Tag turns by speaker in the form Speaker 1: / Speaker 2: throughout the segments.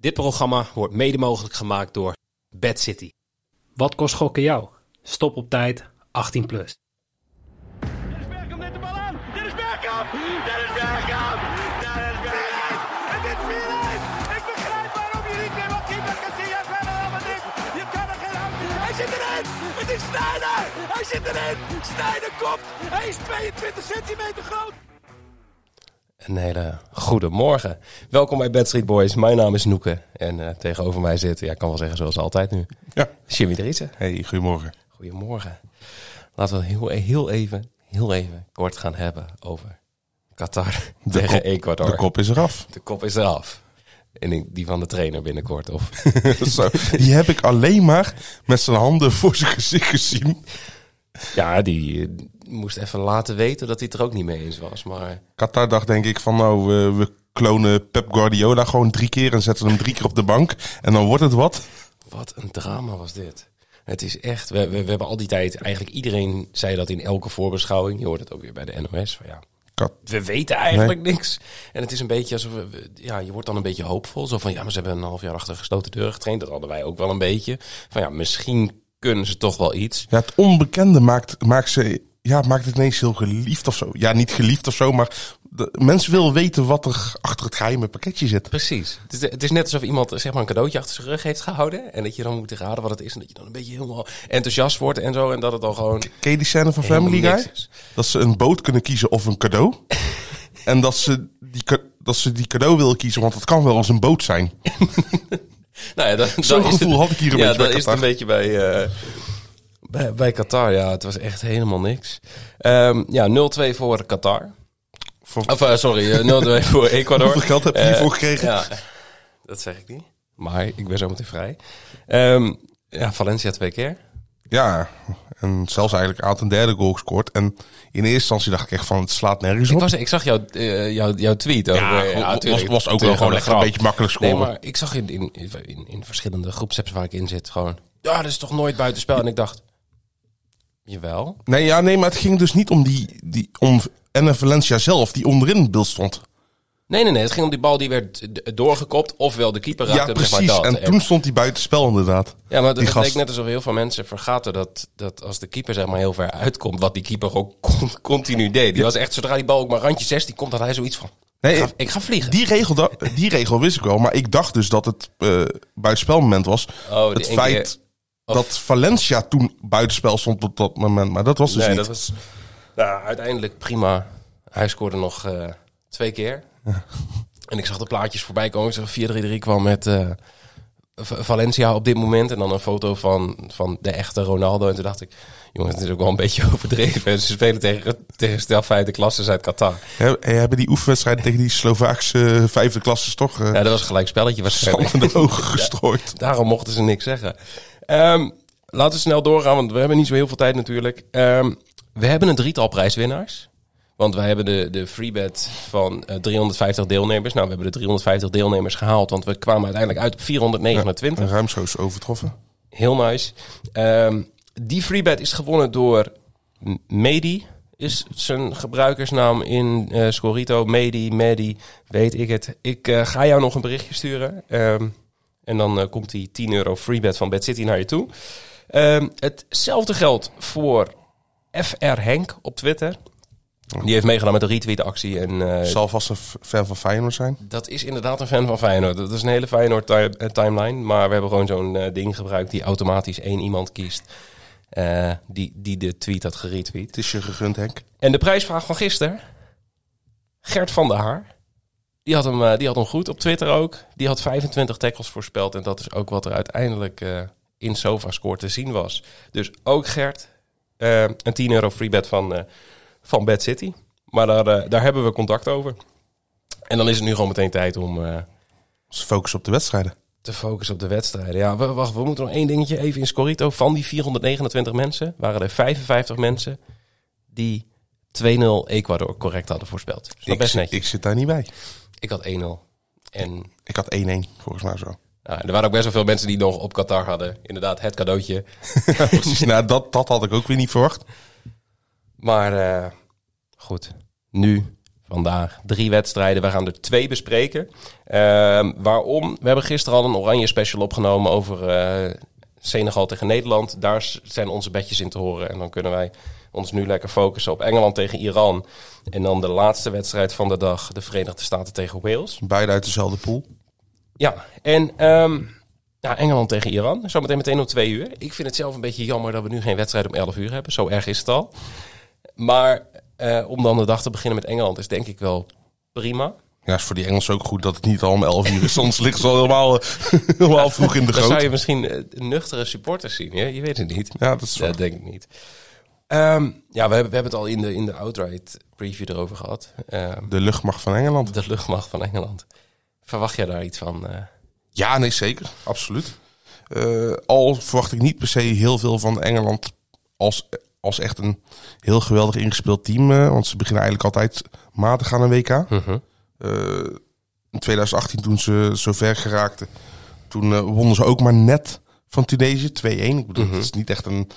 Speaker 1: Dit programma wordt mede mogelijk gemaakt door Bad City.
Speaker 2: Wat kost gokken jou? Stop op tijd, 18 plus.
Speaker 3: Dennis Bergkamp neemt de bal aan. Dennis Bergkamp. Dennis Bergkamp. Dennis Bergkamp. Het is 4-1. Ik begrijp waarom je niet meer wat keeper Casillas verder met dit. Je kan er geen hand. Hij zit erin. Het is Sneijder. Hij zit erin. Sneijder komt. Hij is 22 centimeter groot.
Speaker 1: Een hele goede morgen. Welkom bij Bad Street Boys. Mijn naam is Noeke. En eh, tegenover mij zit, ja, ik kan wel zeggen zoals altijd nu,
Speaker 4: Ja.
Speaker 1: Jimmy Driessen.
Speaker 4: Hey, goedemorgen.
Speaker 1: Goedemorgen. Laten we heel, heel even, heel even kort gaan hebben over Qatar
Speaker 4: De
Speaker 1: tegen
Speaker 4: kop-
Speaker 1: Ecuador.
Speaker 4: De kop is eraf.
Speaker 1: De kop is eraf. En die van de trainer binnenkort. Of
Speaker 4: Zo, die heb ik alleen maar met zijn handen voor zijn gezicht gezien.
Speaker 1: ja, die moest even laten weten dat hij het er ook niet mee eens was. Maar
Speaker 4: Qatar dacht denk ik van nou, we, we klonen Pep Guardiola gewoon drie keer en zetten hem drie keer op de bank. En dan wordt het wat.
Speaker 1: Wat een drama was dit. Het is echt, we, we, we hebben al die tijd, eigenlijk iedereen zei dat in elke voorbeschouwing. Je hoort het ook weer bij de NOS. Van ja, we weten eigenlijk niks. En het is een beetje alsof we, ja, je wordt dan een beetje hoopvol. Zo van ja, maar ze hebben een half jaar achter gesloten deuren getraind. Dat hadden wij ook wel een beetje. Van ja, misschien kunnen ze toch wel iets.
Speaker 4: Ja, het onbekende maakt, maakt, ze, ja, maakt het ineens heel geliefd of zo. Ja, niet geliefd of zo, maar de, mensen willen weten wat er achter het geheime pakketje zit.
Speaker 1: Precies. Het is, het is net alsof iemand zeg maar, een cadeautje achter zijn rug heeft gehouden. En dat je dan moet raden wat het is. En dat je dan een beetje helemaal enthousiast wordt en zo. En dat het dan gewoon
Speaker 4: Ken je die scène van Family Guy? Dat ze een boot kunnen kiezen of een cadeau. en dat ze, die, dat ze die cadeau willen kiezen, want het kan wel eens een boot zijn.
Speaker 1: Nou ja, dat,
Speaker 4: Zo'n
Speaker 1: dat is
Speaker 4: gevoel
Speaker 1: het-
Speaker 4: had ik hier een
Speaker 1: ja,
Speaker 4: beetje bij
Speaker 1: dat is het een beetje bij, eh, bij, bij Qatar. Ja, het was echt helemaal niks. Ehm, ja, 0-2 voor Qatar.
Speaker 4: Voor-
Speaker 1: Of, eh, sorry, eh, 0-2 voor Ecuador.
Speaker 4: Hoeveel geld heb je
Speaker 1: Eh,
Speaker 4: hiervoor gekregen?
Speaker 1: Ja, dat zeg ik niet. Maar ik ben zo meteen vrij. Ehm, ja, Valencia twee keer.
Speaker 4: Ja, en zelfs eigenlijk aan een derde goal gescoord. En in eerste instantie dacht ik echt van, het slaat nergens
Speaker 1: Ik,
Speaker 4: op.
Speaker 1: was, ik zag jouw, eh, jouw, jouw tweet over...
Speaker 4: Ja,
Speaker 1: eh,
Speaker 4: was- was ook wel gewoon lekker een beetje makkelijk scoren.
Speaker 1: Nee, maar ik zag in, in, in, in verschillende groepsapps waar ik in zit gewoon... Ja, dat is toch nooit buitenspel? En ik dacht... Jawel.
Speaker 4: Nee, ja, nee, maar het ging dus niet om die, die om Enne Valencia zelf, die onderin het beeld stond.
Speaker 1: Nee, nee, nee. Het ging om die bal die werd doorgekopt. Ofwel de keeper raakte
Speaker 4: ja,
Speaker 1: zeg
Speaker 4: precies.
Speaker 1: maar dat.
Speaker 4: en toen stond hij buitenspel inderdaad.
Speaker 1: ja, maar
Speaker 4: die
Speaker 1: het
Speaker 4: gast-
Speaker 1: leek net alsof heel veel mensen vergaten dat, dat als de keeper zeg maar heel ver uitkomt, wat die keeper ook con- continu deed. Die was echt, zodra die bal ook maar randje 16 komt, had hij zoiets van,
Speaker 4: Nee,
Speaker 1: ik ga, ik ga vliegen.
Speaker 4: Die regel, die regel wist ik wel, maar ik dacht dus dat het eh buitenspelmoment was.
Speaker 1: Oh, die
Speaker 4: het feit
Speaker 1: keer- of-
Speaker 4: dat Valencia toen buitenspel stond op dat moment. Maar dat was dus
Speaker 1: nee,
Speaker 4: niet.
Speaker 1: dat was nou, uiteindelijk prima. Hij scoorde nog eh, twee keer. En ik zag de plaatjes voorbij komen. Ik zag 4-3-3 kwam met eh, Valencia op dit moment. En dan een foto van, van de echte Ronaldo. En toen dacht ik, jongens, het is ook wel een beetje overdreven. Ze spelen tegen, tegen stelfeite klassen uit Qatar.
Speaker 4: He- hebben die oefenwedstrijden tegen die Slovaakse vijfde klasses toch eh
Speaker 1: Ja, dat was gelijk spelletje waarschijnlijk.
Speaker 4: van de ogen gestrooid?
Speaker 1: Daarom mochten ze niks zeggen. Ehm, laten we snel doorgaan, want we hebben niet zo heel veel tijd natuurlijk. Ehm, we hebben een drietal prijswinnaars. Want wij hebben de, de freebet van eh, 350 deelnemers. Nou, we hebben de 350 deelnemers gehaald, want we kwamen uiteindelijk uit op 429.
Speaker 4: Ruimschoots overtroffen.
Speaker 1: Heel nice. Ehm, die freebet is gewonnen door Medi. Is zijn gebruikersnaam in eh Scorito. Medi, Medi, weet ik het. Ik eh, ga jou nog een berichtje sturen. Ehm, en dan eh, komt die 10 euro freebet van Bad City naar je toe. Ehm, hetzelfde geldt voor FR Henk op Twitter. Die heeft meegedaan met de retweet actie. En eh,
Speaker 4: Zal vast een fan van Feyenoord zijn.
Speaker 1: dat is inderdaad een fan van Feyenoord. Dat is een hele Feyenoord eh, timeline. Maar we hebben gewoon zo'n ding gebruikt die automatisch één iemand kiest. die, die de tweet had geretweet.
Speaker 4: Het is je gegund, Henk.
Speaker 1: En de prijsvraag van gisteren. Gert van der Haar. Die had, hem, eh, die had hem goed op Twitter ook. Die had 25 tackles voorspeld. En dat is ook wat er uiteindelijk eh, in SofaScore te zien was. Dus ook Gert. eh, een 10 euro freebet van, van Bad City. Maar daar, daar hebben we contact over. En dan is het nu gewoon meteen tijd om...
Speaker 4: Dus focus op de wedstrijden.
Speaker 1: te focussen op de wedstrijden. Ja, we, wacht, we moeten nog één dingetje even in Scorito. Van die 429 mensen waren er 55 mensen die 2-0 Ecuador correct hadden voorspeld. Dus
Speaker 4: Ik,
Speaker 1: best
Speaker 4: zit-
Speaker 1: netjes.
Speaker 4: ik zit daar niet bij.
Speaker 1: Ik had 1-0. En
Speaker 4: Ik had 1-1, volgens mij zo.
Speaker 1: nou, er waren ook best wel veel mensen die nog op Qatar hadden. Inderdaad, het cadeautje.
Speaker 4: Precies, nou, dat, dat had ik ook weer niet verwacht.
Speaker 1: Maar eh, goed, nu vandaag drie wedstrijden. We gaan er twee bespreken. Ehm, waarom? We hebben gisteren al een oranje special opgenomen over eh, Senegal tegen Nederland. Daar zijn onze bedjes in te horen. En dan kunnen wij ons nu lekker focussen op Engeland tegen Iran. En dan de laatste wedstrijd van de dag, de Verenigde Staten tegen Wales.
Speaker 4: Beide uit dezelfde pool.
Speaker 1: Ja, en ehm, Engeland tegen Iran. Zometeen meteen om twee uur. Ik vind het zelf een beetje jammer dat we nu geen wedstrijd om 11 uur hebben. Zo erg is het al. Maar eh, om dan de dag te beginnen met Engeland is denk ik wel prima.
Speaker 4: Ja, is voor die Engelsen ook goed dat het niet al om 11 uur is. Soms ligt ze al helemaal, eh, helemaal vroeg in de
Speaker 1: Dan zou
Speaker 4: goot.
Speaker 1: je misschien eh, nuchtere supporters zien. Hè? Je weet het niet.
Speaker 4: Ja, dat is waar.
Speaker 1: Dat denk ik niet. Ehm, ja, we hebben, we hebben het al in de, in de outright preview erover gehad. Ehm,
Speaker 4: De luchtmacht van Engeland.
Speaker 1: de luchtmacht van Engeland. Verwacht jij daar iets van? eh?
Speaker 4: Ja, nee, zeker. Absoluut. Eh, al verwacht ik niet per se heel veel van Engeland als, als echt een heel geweldig ingespeeld team. eh, want ze beginnen eigenlijk altijd matig aan een WK.
Speaker 1: Mhm.
Speaker 4: In 2018 toen ze zo ver geraakten, toen wonnen ze ook maar net van Tunesië 2-1. Ik bedoel,
Speaker 1: Mhm.
Speaker 4: het is niet echt een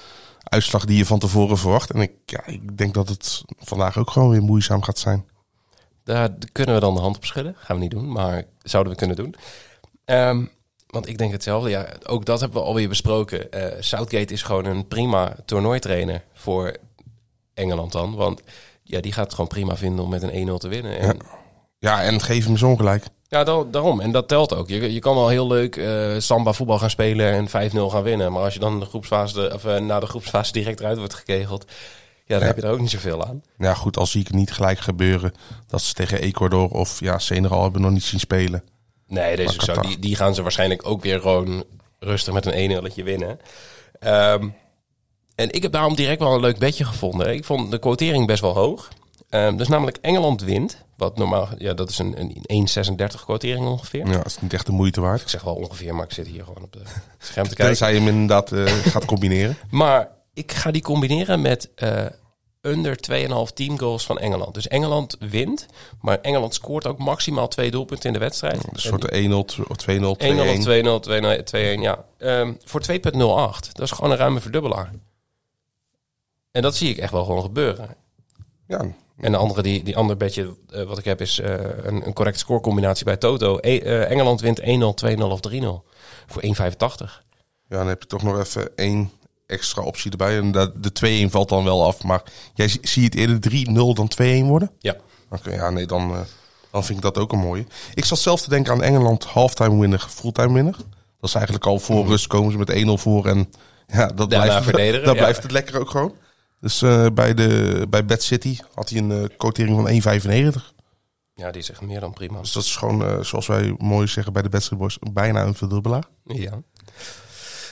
Speaker 4: uitslag die je van tevoren verwacht. En ik, ja, ik denk dat het vandaag ook gewoon weer moeizaam gaat zijn.
Speaker 1: Daar kunnen we dan de hand op schudden. Gaan we niet doen, maar zouden we kunnen doen. Ehm, want ik denk hetzelfde. Ja, ook dat hebben we alweer besproken. Eh, Southgate is gewoon een prima toernooitrainer voor Engeland dan. Want ja, die gaat het gewoon prima vinden om met een 1-0 te winnen. En,
Speaker 4: Ja, en geef hem eens ongelijk.
Speaker 1: Ja, da- daarom. En dat telt ook. Je, je kan wel heel leuk eh, samba voetbal gaan spelen en 5-0 gaan winnen. Maar als je dan de groepsfase, of, eh, na de groepsfase direct eruit wordt gekegeld... Ja, dan heb je er ook niet zoveel aan.
Speaker 4: Ja, goed, al zie ik het niet gelijk gebeuren dat ze tegen Ecuador of ja, Senegal hebben nog niet zien spelen.
Speaker 1: Nee, dat is ook zo.
Speaker 4: Qatar.
Speaker 1: Die, die gaan ze waarschijnlijk ook weer gewoon rustig met een 1-0 winnen. Ehm, en ik heb daarom direct wel een leuk bedje gevonden. Ik vond de quotering best wel hoog. Ehm dus namelijk Engeland wint. Wat normaal, ja, dat is een, een 1,36 quotering ongeveer.
Speaker 4: Ja, dat is niet echt de moeite waard.
Speaker 1: Ik zeg wel ongeveer, maar ik zit hier gewoon op de scherm te kijken.
Speaker 4: Tenzij je hem inderdaad eh, gaat combineren.
Speaker 1: Maar ik ga die combineren met eh, under 2,5 teamgoals van Engeland. Dus Engeland wint, maar Engeland scoort ook maximaal twee doelpunten in de wedstrijd.
Speaker 4: Een soort 1-0 of 2-0, 2-1.
Speaker 1: 1-0 of 2-0, 2-1, ja. Ehm, voor 2,08. Dat is gewoon een ruime verdubbelaar. En dat zie ik echt wel gewoon gebeuren.
Speaker 4: Ja,
Speaker 1: En de andere, die, die andere bedje eh, wat ik heb is eh, een, een correcte scorecombinatie bij Toto. E- eh, Engeland wint 1-0, 2-0 of 3-0. Voor 1,85.
Speaker 4: ja, dan heb je toch nog even één extra optie erbij. En dat, de 2-1 valt dan wel af. Maar jij zie, zie je het eerder 3-0 dan 2-1 worden?
Speaker 1: Ja.
Speaker 4: Oké, ja, nee, dan, dan vind ik dat ook een mooie. Ik zat zelf te denken aan Engeland halftime winner, fulltime winner. Dat is eigenlijk al voor rust komen ze met 1-0 voor. En ja, dat
Speaker 1: Daarna
Speaker 4: blijft, dat
Speaker 1: ja.
Speaker 4: blijft het lekker ook gewoon. Dus eh, bij, de, bij Bad City had hij een eh quotering van 1,95.
Speaker 1: Ja, die is echt meer dan prima.
Speaker 4: Dus dat is gewoon, eh, zoals wij mooi zeggen bij de Bad City Boys, bijna een verdubbelaar.
Speaker 1: Ja.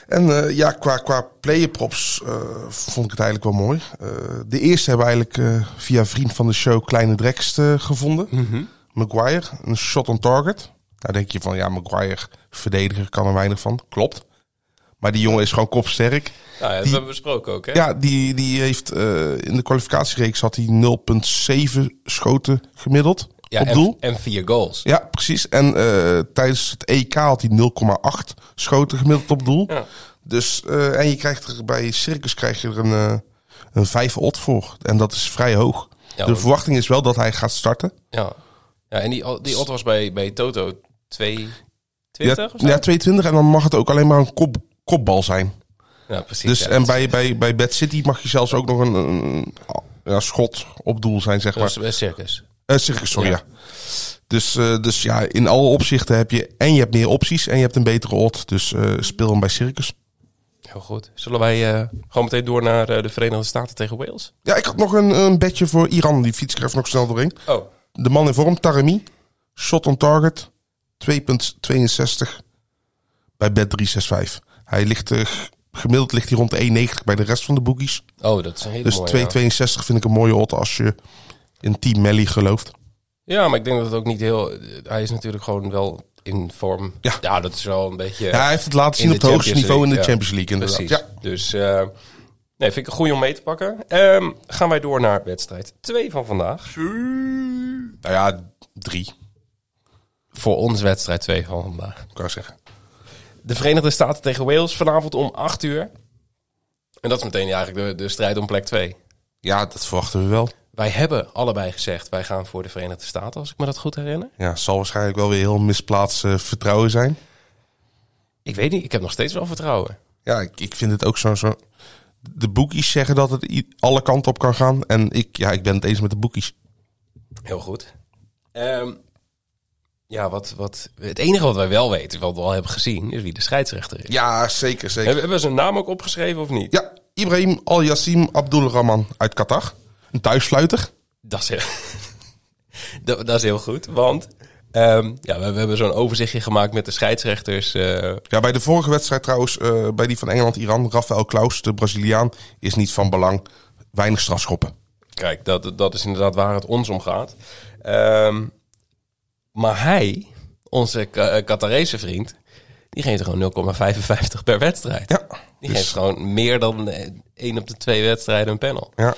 Speaker 4: En ja, qua, qua player props eh, vond ik het eigenlijk wel mooi. De eerste hebben we eigenlijk via vriend van de show Kleine Drekst gevonden. Maguire, een shot on target. Nou denk je van, ja, Maguire, verdediger, kan er weinig van. Klopt. Maar die jongen is gewoon kopsterk.
Speaker 1: Nou ja, dat
Speaker 4: Die-
Speaker 1: hebben we besproken ook, hè?
Speaker 4: Ja, die, die heeft eh, in de kwalificatiereeks had hij 0,7 schoten gemiddeld
Speaker 1: Ja,
Speaker 4: op
Speaker 1: en,
Speaker 4: doel.
Speaker 1: en vier goals.
Speaker 4: Ja, precies. En eh, tijdens het EK had hij 0,8 schoten gemiddeld op doel.
Speaker 1: Ja.
Speaker 4: Dus, eh, en je krijgt er bij Circus krijg je er een, een 5 odd voor. En dat is vrij hoog.
Speaker 1: Ja,
Speaker 4: de verwachting is wel dat hij gaat starten.
Speaker 1: Ja. ja en die, die odd was bij, bij Toto 220
Speaker 4: Ja, ja, 22. En dan mag het ook alleen maar een kop, kopbal zijn.
Speaker 1: Ja, precies.
Speaker 4: Dus,
Speaker 1: ja,
Speaker 4: en bij, bij, bij Bad City mag je zelfs ook nog een, een ja, schot op doel zijn, zeg maar.
Speaker 1: is circus.
Speaker 4: Eh, circus, sorry,
Speaker 1: Ja.
Speaker 4: Dus, eh, dus ja, in alle opzichten heb je... En je hebt meer opties en je hebt een betere odd. Dus speel hem bij Circus.
Speaker 1: Heel goed. Zullen wij gewoon meteen door naar de Verenigde Staten tegen Wales?
Speaker 4: Ja, ik had nog een, een bedje voor Iran. Die fiets ik even nog snel doorheen.
Speaker 1: Oh,
Speaker 4: De man in vorm, Taremi. Shot on target. 2,62 bij bet 365. Hij ligt, eh, gemiddeld ligt hij rond de 1,90 bij de rest van de bookies.
Speaker 1: oh dat is een hele
Speaker 4: Dus
Speaker 1: mooie.
Speaker 4: 2,62 vind ik een mooie odd als je in Team Melly gelooft.
Speaker 1: Ja. ja, maar ik denk dat het ook niet heel... Hij is natuurlijk gewoon wel in vorm.
Speaker 4: Ja.
Speaker 1: dat is wel een beetje...
Speaker 4: Ja, hij heeft het laten zien op het hoogste niveau in de
Speaker 1: ja.
Speaker 4: Champions League inderdaad.
Speaker 1: Precies.
Speaker 4: Ja.
Speaker 1: Dus eh, nee, vind ik een goeie om mee te pakken. Ehm, gaan wij door naar wedstrijd 2 van vandaag.
Speaker 4: Nou ja, drie,
Speaker 1: Voor ons wedstrijd 2 van vandaag.
Speaker 4: kan ik zeggen.
Speaker 1: De Verenigde Staten tegen Wales vanavond om 8 uur. En dat is meteen eigenlijk de, de strijd om plek 2.
Speaker 4: Ja, dat verwachten we wel.
Speaker 1: wij hebben allebei gezegd, wij gaan voor de Verenigde Staten, als ik me dat goed herinner.
Speaker 4: Ja, zal waarschijnlijk wel weer heel misplaatst vertrouwen zijn.
Speaker 1: Ik weet niet, ik heb nog steeds wel vertrouwen.
Speaker 4: Ja, ik, ik vind het ook zo, zo. De boekies zeggen dat het alle kanten op kan gaan. En ik, ja, ik ben het eens met de boekies.
Speaker 1: Heel goed. Ehm, ja, wat, wat, het enige wat wij wel weten, wat we al hebben gezien, is wie de scheidsrechter is.
Speaker 4: Ja, zeker, zeker.
Speaker 1: Hebben, hebben we zijn naam ook opgeschreven of niet?
Speaker 4: Ja, Ibrahim Al-Yassim Abdulrahman uit Qatar. Een thuissluiter.
Speaker 1: Dat is heel, dat, dat is heel goed, want ehm, ja, we, we hebben zo'n overzichtje gemaakt met de scheidsrechters. eh,
Speaker 4: Ja, bij de vorige wedstrijd trouwens, eh, bij die van Engeland-Iran, Rafael Klaus, de Braziliaan, is niet van belang. Weinig strafschoppen.
Speaker 1: Kijk, dat, dat is inderdaad waar het ons om gaat. Ehm, maar hij, onze Ka- eh, Qatarese vriend, die geeft er gewoon 0,55 per wedstrijd.
Speaker 4: Ja,
Speaker 1: Die
Speaker 4: dus-
Speaker 1: geeft gewoon meer dan eh, één op de twee wedstrijden een panel.
Speaker 4: ja.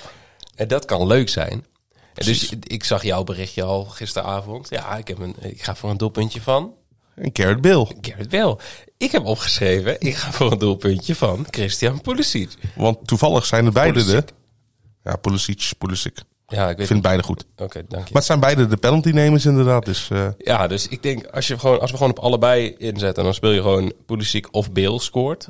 Speaker 1: En dat kan leuk zijn. En dus ik zag jouw berichtje al gisteravond. Ja, ik, heb een, ik ga voor een doelpuntje van
Speaker 4: En Garrett Bill.
Speaker 1: Garrett Bell. Ik heb opgeschreven, ik ga voor een doelpuntje van Christian Pulisic.
Speaker 4: Want toevallig zijn het beide de... Ja, Pulisic, Pulisic.
Speaker 1: Ja, ik weet
Speaker 4: vind beide goed.
Speaker 1: Oké, dank je.
Speaker 4: Maar het zijn beide de penaltynemers inderdaad. Dus eh,
Speaker 1: Ja, dus ik denk, als, je gewoon, als we gewoon op allebei inzetten, dan speel je gewoon Pulisic of Bale scoort.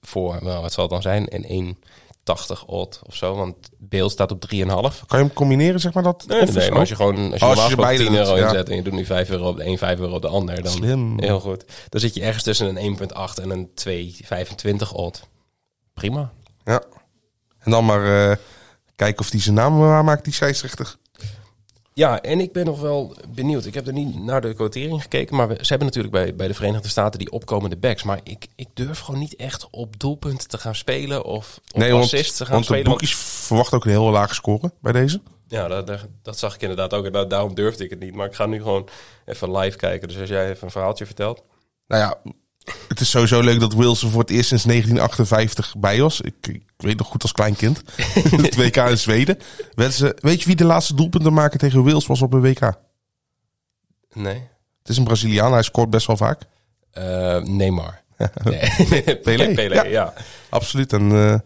Speaker 1: Voor, nou, wat zal het dan zijn? Een 1,80 odd of zo, want Bale staat op 3,5.
Speaker 4: kan je hem combineren, zeg maar dat?
Speaker 1: Nee, maar als je gewoon als je
Speaker 4: Oh, als je
Speaker 1: gesproken
Speaker 4: beide
Speaker 1: 10 euro
Speaker 4: doet, ja.
Speaker 1: inzet en je doet nu 5 euro op de een, 5 euro op de ander, dan
Speaker 4: Slim.
Speaker 1: heel goed. Dan zit je ergens tussen een 1,8 en een 2,25 odd. Prima.
Speaker 4: Ja. En dan maar eh, kijken of die zijn naam waar maakt, die scheidsrechter.
Speaker 1: Ja, en ik ben nog wel benieuwd. Ik heb er niet naar de quotering gekeken, maar we, ze hebben natuurlijk bij, bij de Verenigde Staten die opkomende backs. Maar ik, ik durf gewoon niet echt op doelpunten te gaan spelen of op
Speaker 4: Nee, want,
Speaker 1: assists te gaan
Speaker 4: want de
Speaker 1: spelen.
Speaker 4: boekjes verwachten ook een heel lage score bij deze.
Speaker 1: Ja, dat, dat, dat zag ik inderdaad ook. En daarom durfde ik het niet. Maar ik ga nu gewoon even live kijken. Dus als jij even een verhaaltje vertelt.
Speaker 4: Nou ja, het is sowieso leuk dat Wilson voor het eerst sinds 1958 bij was. Ik, ik weet nog goed als klein kind. het WK in Zweden. Ze- weet je wie de laatste doelpunten maken tegen Wales was op een WK?
Speaker 1: Nee.
Speaker 4: Het is een Braziliaan, hij scoort best wel vaak.
Speaker 1: Eh, Neymar. Nee.
Speaker 4: Pelé,
Speaker 1: Pelé,
Speaker 4: ja.
Speaker 1: ja.
Speaker 4: Absoluut. En eh,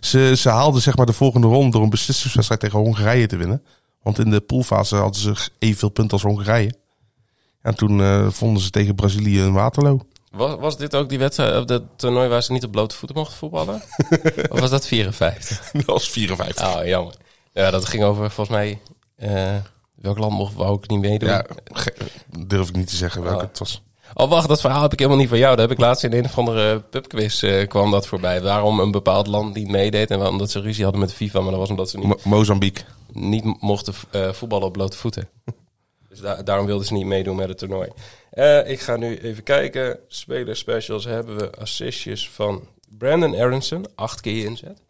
Speaker 4: ze, ze haalden zeg maar de volgende ronde door een beslissingswedstrijd tegen Hongarije te winnen. Want in de poolfase hadden ze evenveel punten als Hongarije. En toen eh, vonden ze tegen Brazilië een Waterloo.
Speaker 1: Was, was dit ook die wedstrijd, of dat toernooi waar ze niet op blote voeten mochten voetballen? of was dat 54?
Speaker 4: Dat was 54.
Speaker 1: Oh, jammer. Ja, dat ging over volgens mij. eh, welk land mocht wou ik niet meedoen?
Speaker 4: Ja, durf ik niet te zeggen welke
Speaker 1: Oh.
Speaker 4: het was.
Speaker 1: Oh, wacht, dat verhaal heb ik helemaal niet van jou. Dat heb ik laatst in een of andere pubquiz eh, kwam dat voorbij. Waarom een bepaald land niet meedeed en waarom dat ze ruzie hadden met de FIFA. Maar dat was omdat ze niet,
Speaker 4: Mo- Mozambique.
Speaker 1: niet mochten eh, voetballen op blote voeten. Dus da- daarom wilden ze niet meedoen met het toernooi. Eh, ik ga nu even kijken. Speler specials hebben we assistjes van Brandon Aronson. Acht keer inzet.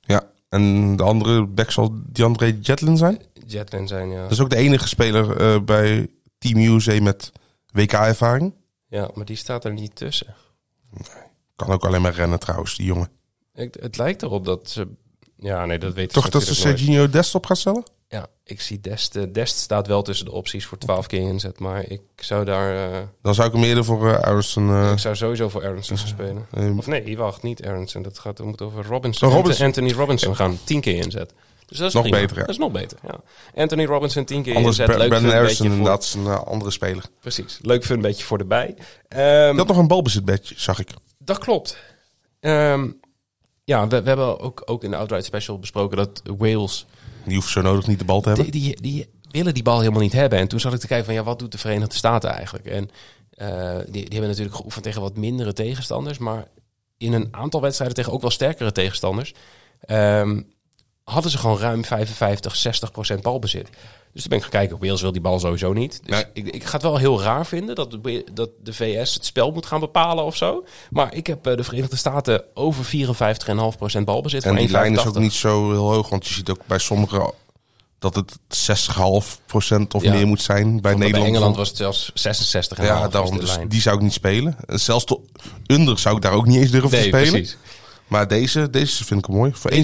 Speaker 4: Ja. En de andere back zal DeAndre Jetlin zijn.
Speaker 1: Jetlin zijn, ja.
Speaker 4: Dat is ook de enige speler eh, bij Team USA met WK-ervaring.
Speaker 1: Ja, maar die staat er niet tussen.
Speaker 4: Kan ook alleen maar rennen trouwens, die jongen.
Speaker 1: Ik, het lijkt erop dat ze... Ja, nee, dat weten
Speaker 4: Toch
Speaker 1: ze
Speaker 4: dat ze
Speaker 1: natuurlijk nooit.
Speaker 4: Serginho Dest op gaat stellen?
Speaker 1: Ja, ik zie Dest. eh, Dest staat wel tussen de opties voor 12 keer inzet. Maar ik zou daar... eh,
Speaker 4: Dan zou ik hem eerder voor uh, Aronson...
Speaker 1: ik zou sowieso voor Aronson gaan spelen. Of nee, wacht, niet Aronson. Dat gaat, we moeten over Robinson.
Speaker 4: Oh, Robinson.
Speaker 1: Anthony Robinson gaan. 10 keer inzet. Dus dat is
Speaker 4: Nog
Speaker 1: prima.
Speaker 4: beter, ja.
Speaker 1: Dat is nog beter, ja. Anthony Robinson 10 keer
Speaker 4: anders
Speaker 1: inzet. Leuk
Speaker 4: Brandon
Speaker 1: voor...
Speaker 4: inderdaad is een andere speler.
Speaker 1: Precies. Leuk fun beetje voor de bij.
Speaker 4: Had nog een balbezitbedje, zag ik.
Speaker 1: Dat klopt. Ehm, ja, we, we hebben ook, ook in de Outright Special besproken dat Wales...
Speaker 4: Die hoeft zo nodig niet de bal te hebben.
Speaker 1: Die, die, willen die bal helemaal niet hebben. En toen zat ik te kijken van, ja, wat doet de Verenigde Staten eigenlijk? En eh, die, die hebben natuurlijk geoefend tegen wat mindere tegenstanders. Maar in een aantal wedstrijden tegen ook wel sterkere tegenstanders... ehm, hadden ze gewoon ruim 55, 60 procent balbezit. Dus toen ben ik gaan kijken, Wales wil die bal sowieso niet. Dus
Speaker 4: Nee.
Speaker 1: ik, ik ga het wel heel raar vinden dat de, dat de VS het spel moet gaan bepalen of zo. Maar ik heb eh, de Verenigde Staten over 54,5 procent balbezit.
Speaker 4: En die lijn is ook
Speaker 1: 1,85.
Speaker 4: niet zo heel hoog. Want je ziet ook bij sommigen dat het 60,5% of
Speaker 1: Ja.
Speaker 4: meer moet zijn. Bij
Speaker 1: Bij
Speaker 4: Nederland.
Speaker 1: Engeland was het zelfs 66 en
Speaker 4: ja, daarom, dus die zou ik niet spelen. En zelfs tot under zou ik daar ook niet eens durven te spelen.
Speaker 1: precies.
Speaker 4: Maar deze, deze vind ik mooi. Voor 1,85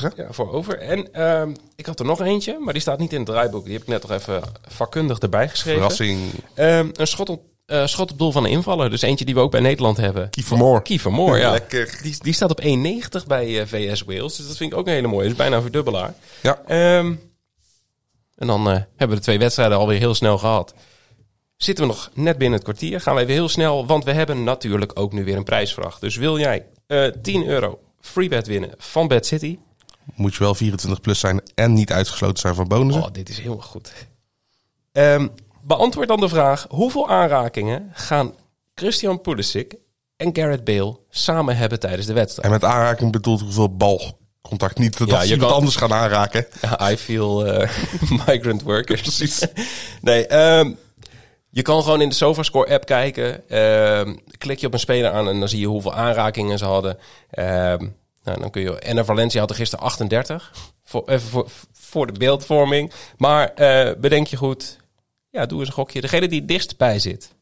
Speaker 4: hè?
Speaker 1: Ja, voor over. En ehm, ik had er nog eentje, maar die staat niet in het draaiboek. Die heb ik net nog even vakkundig erbij geschreven.
Speaker 4: Verrassing.
Speaker 1: Ehm, een schot op, eh, schot op doel van een invaller. Dus eentje die we ook bij Nederland hebben.
Speaker 4: Kiefer Moore,
Speaker 1: ja.
Speaker 4: Lekker.
Speaker 1: Die, die staat op 1,90 bij eh, VS Wales. Dus dat vind ik ook een hele mooie. Dat is bijna een verdubbelaar.
Speaker 4: Ja.
Speaker 1: Ehm, en dan eh, hebben we de twee wedstrijden alweer heel snel gehad. Zitten we nog net binnen het kwartier. Gaan we even heel snel, want we hebben natuurlijk ook nu weer een prijsvraag. Dus wil jij eh 10 euro freebet winnen van Bad City?
Speaker 4: Moet je wel 24 plus zijn en niet uitgesloten zijn van bonussen.
Speaker 1: Oh, dit is heel goed. Ehm, beantwoord dan de vraag: hoeveel aanrakingen gaan Christian Pulisic en Garrett Bale samen hebben tijdens de wedstrijd?
Speaker 4: En met aanraking bedoelt hoeveel balcontact. Niet dat
Speaker 1: Ja,
Speaker 4: ze
Speaker 1: je
Speaker 4: iemand
Speaker 1: kan-
Speaker 4: anders gaan aanraken.
Speaker 1: I feel eh, migrant workers. Precies. nee, ehm, je kan gewoon in de SofaScore app kijken. Ehm, klik je op een speler aan en dan zie je hoeveel aanrakingen ze hadden. Ehm, nou, dan kun je, en Valencia had er gisteren 38. Voor, even voor, voor de beeldvorming. Maar eh, bedenk je goed. Ja, doe eens een gokje. Degene die het dichtst bij zit,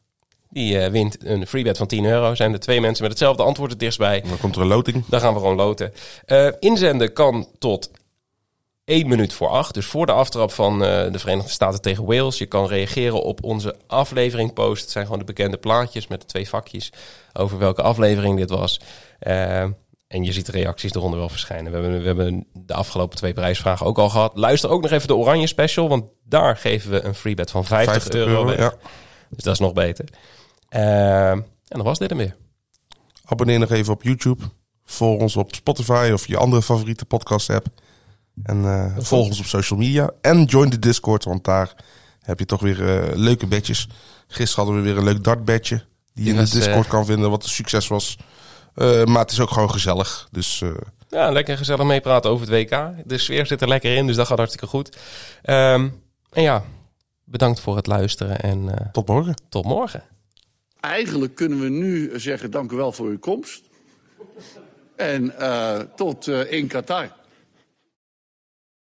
Speaker 1: die eh, wint een freebet van 10 euro. Zijn er twee mensen met hetzelfde antwoord het dichtst bij.
Speaker 4: Dan komt er een loting.
Speaker 1: Dan gaan we gewoon loten. Eh, inzenden kan tot 1 minuut voor 8. Dus voor de aftrap van eh, de Verenigde Staten tegen Wales. Je kan reageren op onze aflevering post. Het zijn gewoon de bekende plaatjes met de twee vakjes over welke aflevering dit was. Eh, en je ziet de reacties eronder wel verschijnen. We hebben, we hebben de afgelopen twee prijsvragen ook al gehad. Luister ook nog even de Oranje Special. Want daar geven we een freebet van 50,
Speaker 4: 50
Speaker 1: euro,
Speaker 4: euro,
Speaker 1: weg.
Speaker 4: ja.
Speaker 1: Dus dat is nog beter. Eh, en dan was dit hem weer.
Speaker 4: Abonneer nog even op YouTube. Volg ons op Spotify of je andere favoriete podcast app. En eh, volg ons op social media. En join de Discord, want daar heb je toch weer eh, leuke bedjes. Gisteren hadden we weer een leuk dartbedje. Die je
Speaker 1: Die
Speaker 4: in de Discord kan vinden, wat een succes was. Eh, maar het is ook gewoon gezellig. Dus eh,
Speaker 1: Ja, lekker gezellig meepraten over het WK. De sfeer zit er lekker in, dus dat gaat hartstikke goed. Ehm, en ja, bedankt voor het luisteren en eh,
Speaker 4: tot morgen.
Speaker 1: tot morgen.
Speaker 5: Eigenlijk kunnen we nu zeggen dank u wel voor uw komst. En eh, tot eh, in Qatar.